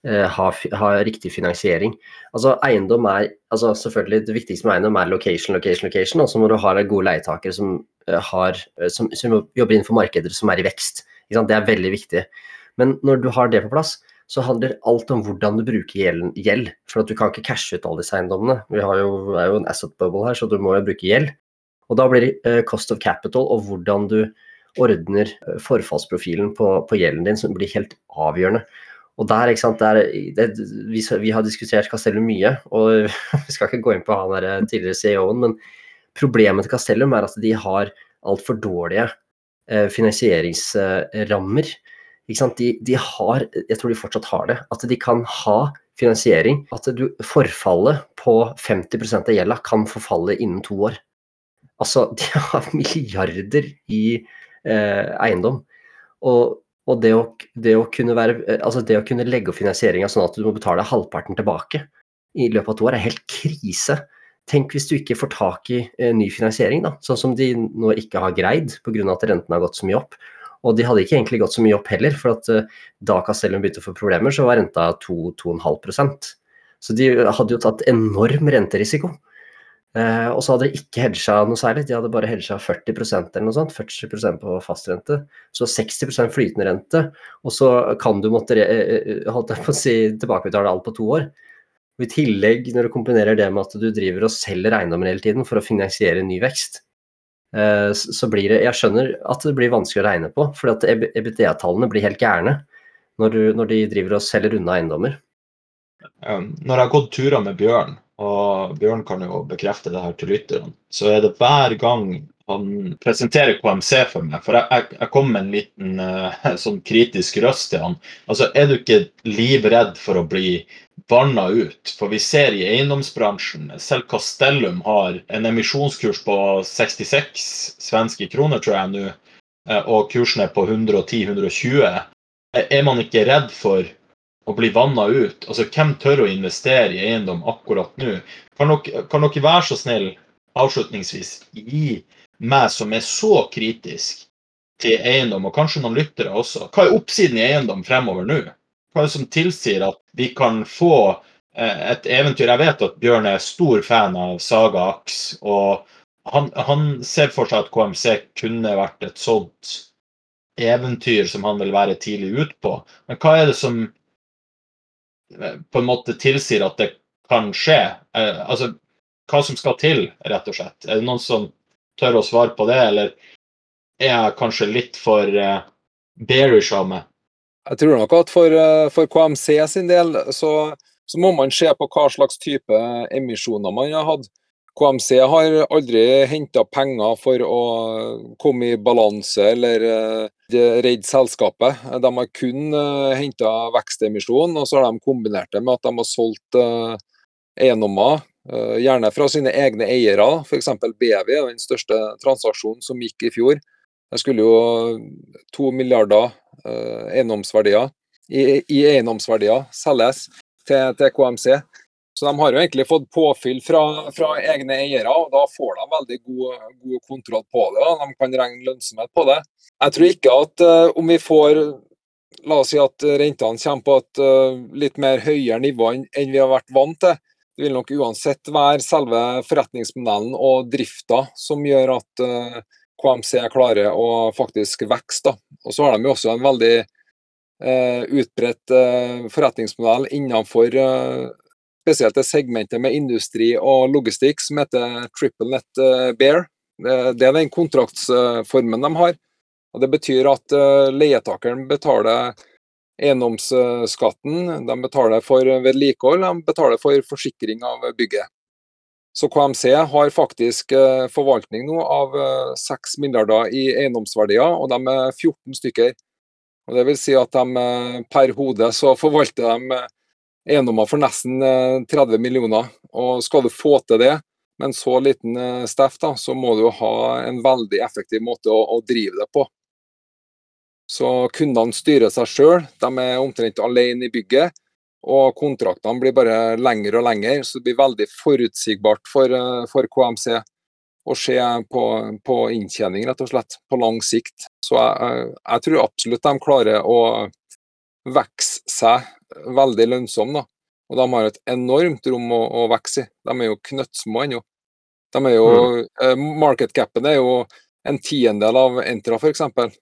eh, ha, ha, riktig finansiering. Altså eiendom er altså selvfølgelig Det viktigste med eiendom er location, location, location. Og så må du ha gode leietakere som, eh, har, eh, som, som jobber innenfor markeder som er i vekst. Det er veldig viktig. Men når du har det på plass, så handler alt om hvordan du bruker gjeld. For at du kan ikke cashe ut alle disse eiendommene. Vi jo, er jo en asset bubble her, så du må jo bruke gjeld. Og da blir det uh, cost of capital og hvordan du ordner uh, forfallsprofilen på, på, gjelden din, som blir helt avgjørende. Og der, ikke sant, der, det, vi, vi, har diskutert Castellum mye, og [LAUGHS] vi skal ikke gå inn på han der eh, tidligere CEO-en, men problemet til Castellum er at de har altfor dårlige finansieringsrammer. De, de, har, jeg tror de fortsatt har det, at de kan ha finansiering. At du, forfallet på 50% av gjelda kan forfalle innen to år. Altså, de har [LAUGHS] milliarder i eh, eiendom. Og, og det, å, det, å, kunne være, altså det å kunne legge opp finansieringa sånn at du må betale halvparten tilbake i løpet av to år, er helt krise. Tenk hvis du ikke får tak i eh, ny finansiering, da, sånn som de nå ikke har greid pga. at rentene har gått så mye opp. Og de hadde ikke egentlig gått så mye opp heller, for at uh, da Castellum begynte å få problemer, så var renta 2-2,5% Så de hadde jo tatt enorm renterisiko. Eh, og så hadde de ikke hedga noe særlig, de hadde bare hedga 40 eller noe sånt. 40% på fastrente. Så 60% flytende rente, og så kan du måtte uh, holdt jeg på å si, tilbakebetale alt på to år. Og I tillegg, når du kombinerer det med at du driver og selger eiendommer hele tiden for å finansiere ny vekst, Eh, så blir det Jeg skjønner at det blir vanskelig å regne på, for at EBTA-tallene blir helt gærne når, du, når, de driver og selger unna eiendommer. Når jeg har gått turer med Bjørn, og Bjørn kan jo bekrefte det her til lytterne, så er det hver gang han presenterer KMC for meg, for jeg, jeg kom med en liten uh, [LAUGHS] sånn kritisk røst til han. Altså, Er du ikke livredd for å bli vanna ut. For vi ser i eiendomsbransjen, selv Castellum har en emisjonskurs på 66 svenske kroner, tror jeg nå, eh, og kursen er på 110-120. Er man ikke redd for å bli vanna ut? Altså, Hvem tør å investere i eiendom akkurat nå? Kan dere, kan dere være så snill avslutningsvis gi meg som er så kritisk til eiendom, og kanskje noen lyttere også, hva er oppsiden i eiendom fremover nå? Hva er det som tilsier at vi kan få eh, et eventyr? Jeg vet at Bjørn er stor fan av Saga Aks, og han, han ser for seg at KMC kunne vært et sånt eventyr som han vil være tidlig ut på. Men hva er det som eh, på en måte tilsier at det kan skje? Eh, altså, hva som skal til, rett og slett? Er det noen som tør å svare på det, eller er jeg kanskje litt for bearish av meg? Jeg tror nok at for, uh, for KMC sin del så, så, må man se på hva slags type emisjoner man har hatt. KMC har aldri henta penger for å komme i balanse eller uh, redde selskapet. De har kun henta vekstemisjon, og så har de kombinert det med at de har solgt eiendommer Gjerne fra sine egne eiere, f.eks. BV den største transaksjonen som gikk i fjor. Det skulle jo to milliarder eh, eiendomsverdier i, i, eiendomsverdier selges til, til, KMC. Så de har jo egentlig fått påfyll fra, fra egne eiere, og da får de veldig god, god kontroll på det. Da. De kan regne lønnsomhet på det. Jeg tror ikke at eh, om vi får La oss si at rentene kommer på et uh, litt mer høyere nivå enn, enn vi har vært vant til. Det vil nok uansett være selve forretningsmodellen og drifta som gjør at uh, KMC klarer å faktisk vokse. Og så har de jo også en veldig eh, utbredt eh, forretningsmodell innenfor eh, spesielt det segmentet med industri og logistikk som heter Triple Net eh, Bear. Det, det, er den kontraktsformen de har. Og Det betyr at eh, leietakeren betaler eiendomsskatten, de betaler for vedlikehold, de betaler for forsikring av bygget. Så KMC har faktisk eh, forvaltning nå av 6 eh, milliarder i eiendomsverdier, og de er 14 stykker. Og det vil si at de eh, per hode så forvalter de eiendommer for nesten 30 millioner. Og skal du få til det med en så liten steff, da, så må du ha en veldig effektiv måte å, å drive det på. Så kundene styrer seg sjøl, de er omtrent alene i bygget. Og kontraktene blir bare lengre og lengre, så det blir veldig forutsigbart for, eh, for KMC å se på, på, inntjening, rett og slett, på lang sikt. Så jeg, jeg tror absolutt de klarer å vokse seg veldig lønnsomme. Og de har et enormt rom å, å vokse i. De er jo knøttsmå ennå. De er jo, mm. eh, Market capen er jo en tiendedel av Entra, f.eks.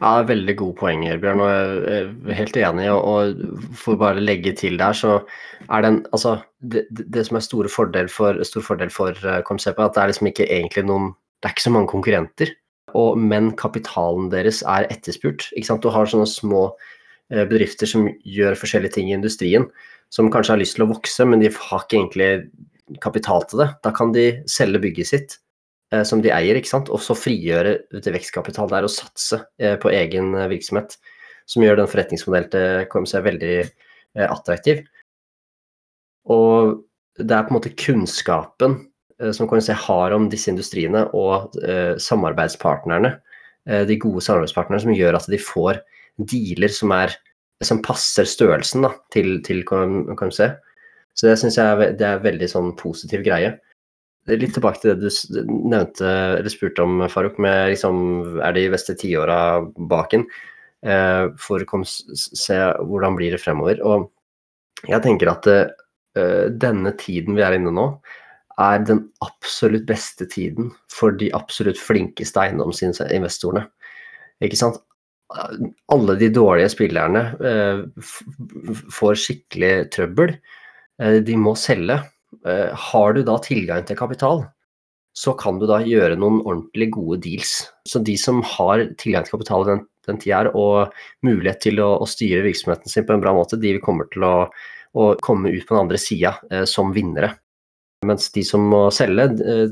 Ja, veldig gode poenger, Bjørn. og Jeg er helt enig. og For bare å legge til der, så er den altså, det, det, som er store fordel for, stor fordel for konseptet, er at det er liksom ikke egentlig noen Det er ikke så mange konkurrenter. Og, men kapitalen deres er etterspurt. ikke sant? Du har sånne små eh, bedrifter som gjør forskjellige ting i industrien, som kanskje har lyst til å vokse, men de har ikke egentlig kapital til det. Da kan de selge bygget sitt Eh, som de eier, ikke sant? og så frigjøre vekstkapital der og satse eh, på egen eh, virksomhet. Som gjør den forretningsmodellen til KMC veldig attraktiv. Og det er på en måte kunnskapen som KMC har om disse industriene og samarbeidspartnerne, de gode samarbeidspartnerne, som gjør at de får dealer som, er, som passer størrelsen da, til, til KMC. Så det syns jeg det er veldig sånn positiv greie. Litt tilbake til det du nevnte eller spurte om, Farouk, med liksom, er de beste tiåra baken? Eh, for å se hvordan blir det fremover. Og jeg tenker at eh, denne tiden vi er inne nå, er den absolutt beste tiden for de absolutt flinkeste eiendomsinvestorene. Ikke sant? Alle de dårlige spillerne eh, får skikkelig trøbbel. Eh, de må selge. Eh, har du da tilgang til kapital, så kan du da gjøre noen ordentlig gode deals. Så de som har tilgang til kapital den, den tida og mulighet til å, å, styre virksomheten sin på en bra måte, de kommer til å, å komme ut på den andre sida eh, som vinnere. Mens de som må selge, eh,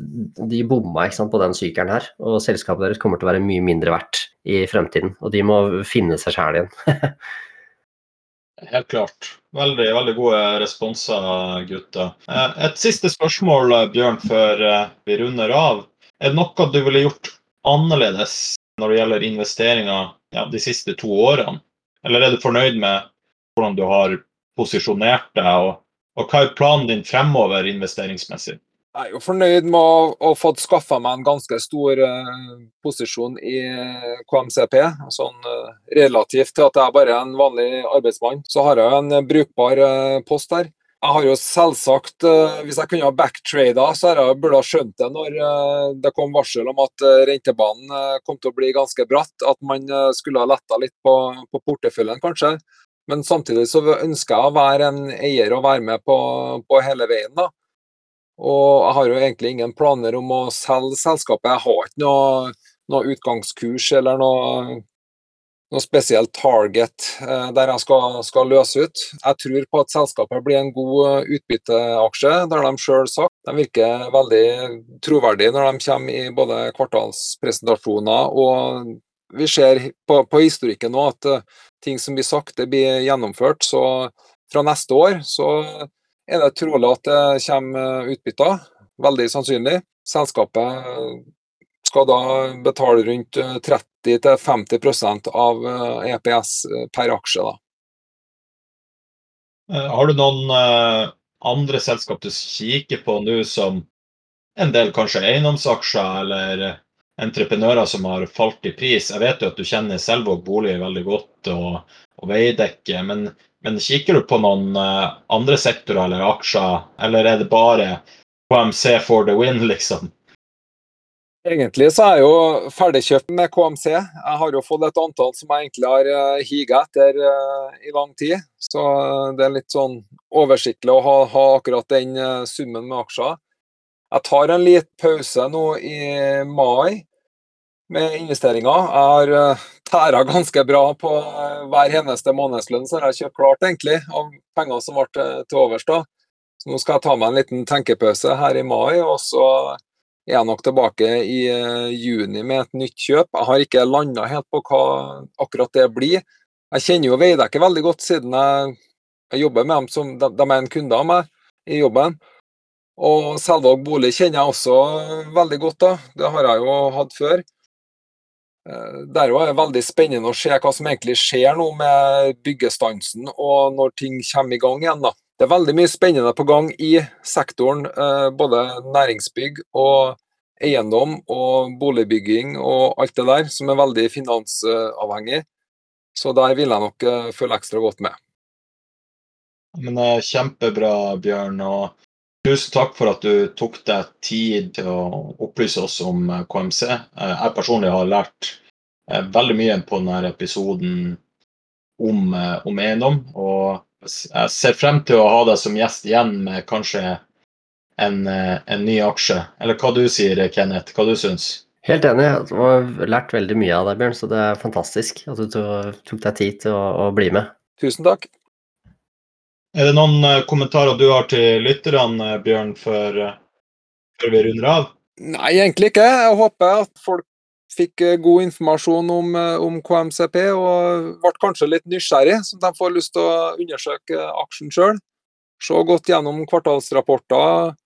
de bomma sant, på den sykelen her. Og selskapet deres kommer til å være mye mindre verdt i fremtiden. Og de må finne seg sjæl igjen. [LAUGHS] Helt klart. Veldig, veldig gode responser, gutter. Eh, et siste spørsmål, eh, Bjørn, før eh, vi runder av. Er det noe du ville gjort annerledes når det gjelder investeringer ja, de siste to årene? Eller er du fornøyd med hvordan du har posisjonert deg, og, og hva er planen din fremover investeringsmessig? Jeg er jo fornøyd med å ha fått skaffa meg en ganske stor uh, posisjon i KMCP. Sånn uh, relativt til at jeg bare er en vanlig arbeidsmann, så har jeg en brukbar uh, post der. Jeg har jo selvsagt, Hvis jeg kunne ha backtrada, så jeg burde jeg skjønt det når det kom varsel om at rentebanen kom til å bli ganske bratt. At man skulle ha letta litt på, på porteføljen, kanskje. Men samtidig så ønsker jeg å være en eier og være med på, på hele veien. da. Og jeg har jo egentlig ingen planer om å selge selskapet. Jeg har ikke noe, noe utgangskurs eller noe, noe spesielt target eh, der jeg skal, skal, løse ut. Jeg tror på at selskapet blir en god utbytteaksje, det har de sjøl sagt. De virker veldig troverdige når de kommer i både kvartalspresentasjoner og vi ser på, på historikken nå at uh, ting som blir sagt, det blir gjennomført. Så fra neste år så er det trolig at det kommer utbytter. Veldig sannsynlig. Selskapet skal da betale rundt 30-50% av EPS per aksje. Da. Eh, har du noen eh, andre selskap du kikker på nå som en del kanskje eiendomsaksjer eller entreprenører som har falt i pris? Jeg vet jo at du kjenner Selvåg bolig veldig godt og, og Veidekke, men men kikker du på noen uh, andre sektorer eller aksjer, eller er det bare KMC for the win, liksom? Egentlig så er jeg jo ferdigkjøpt med KMC. Jeg har jo fått et antall som jeg egentlig har uh, higa etter uh, i lang tid. Så det er litt sånn oversiktlig å ha, ha akkurat den summen med aksjer. Jeg tar en liten pause nå i mai med investeringer. Jeg har uh, tæra ganske bra på uh, hver eneste månedslønn, så har kjøpt klart egentlig, av penger som ble til, til overs. nå skal jeg ta meg en liten tenkepause her i mai, og så er jeg nok tilbake i juni med et nytt kjøp. Jeg har ikke landa helt på hva akkurat det blir. Jeg kjenner jo Veidekke veldig godt, siden jeg, jeg, jobber med dem som de, de er en kunde av meg i jobben. Og Selvåg bolig kjenner jeg også veldig godt, da. Det har jeg jo hatt før. Eh, der er det veldig spennende å se hva som egentlig skjer nå med byggestansen og når ting kommer i gang igjen. Da. Det er veldig mye spennende på gang i sektoren, eh, både næringsbygg og eiendom og boligbygging og alt det der, som er veldig finansavhengig. Så der vil jeg nok eh, følge ekstra godt med. Men Kjempebra, Bjørn. og Tusen takk for at du tok deg tid til å opplyse oss om eh, KMC. Eh, jeg personlig har lært eh, veldig mye på denne episoden om, om eiendom. Og jeg ser frem til å ha deg som gjest igjen med kanskje en, en ny aksje. Eller hva du sier, Kenneth? Hva du syns? Helt enig. Jeg har lært veldig mye av deg, Bjørn. Så det er fantastisk at du tok deg tid til å, å bli med. Tusen takk. Er det noen uh, kommentarer du har til lytterne, eh, Bjørn, før, uh, før, vi runder av? Nei, egentlig ikke. Jeg håper at folk fikk god informasjon om, om KMCP og ble kanskje litt nysgjerrig, så de får lyst til å undersøke aksjen sjøl. Se godt gjennom kvartalsrapporter,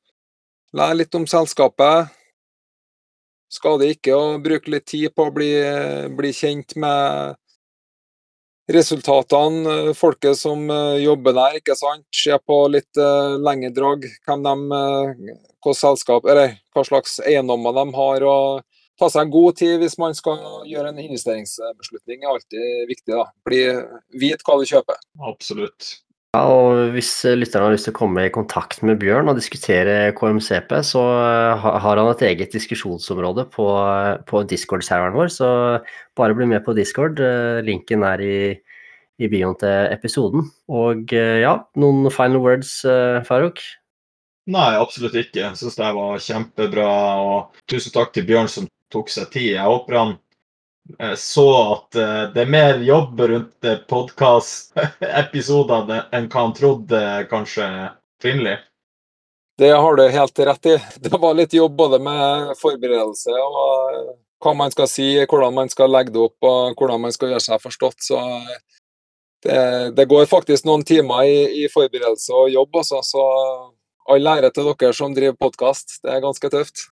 lære litt om selskapet. Skader ikke å bruke litt tid på å bli, bli kjent med resultatene, eh, folket som eh, jobber der, ikke sant. Se på litt uh, lengre drag, hvem de, hva, selskap, eller, hva slags eiendommer de har. og Ta seg god tid hvis man skal gjøre en investeringsbeslutning, er alltid viktig. da. Bli, Vit hva du kjøper. Absolutt. Ja, og Hvis lytterne har lyst til å komme i kontakt med Bjørn og diskutere KMCP, så har han et eget diskusjonsområde på, på Discord-serveren vår. Så bare bli med på Discord. Linken er i, i bioen til episoden. Og ja, noen final words, Farouk? Nei, absolutt ikke. Jeg syns det var kjempebra. Og tusen takk til Bjørn som tok seg tid. Jeg håper han Eh, så at eh, det er mer jobb rundt eh, podkastepisodene enn hva han trodde kanskje opprinnelig. Det har du helt rett i. Det var litt jobb både med forberedelse og hva man skal si, hvordan man skal legge det opp og hvordan man skal gjøre seg forstått. Så det, det, går faktisk noen timer i, i forberedelse og jobb, altså. så all ære til dere som driver podkast. Det er ganske tøft.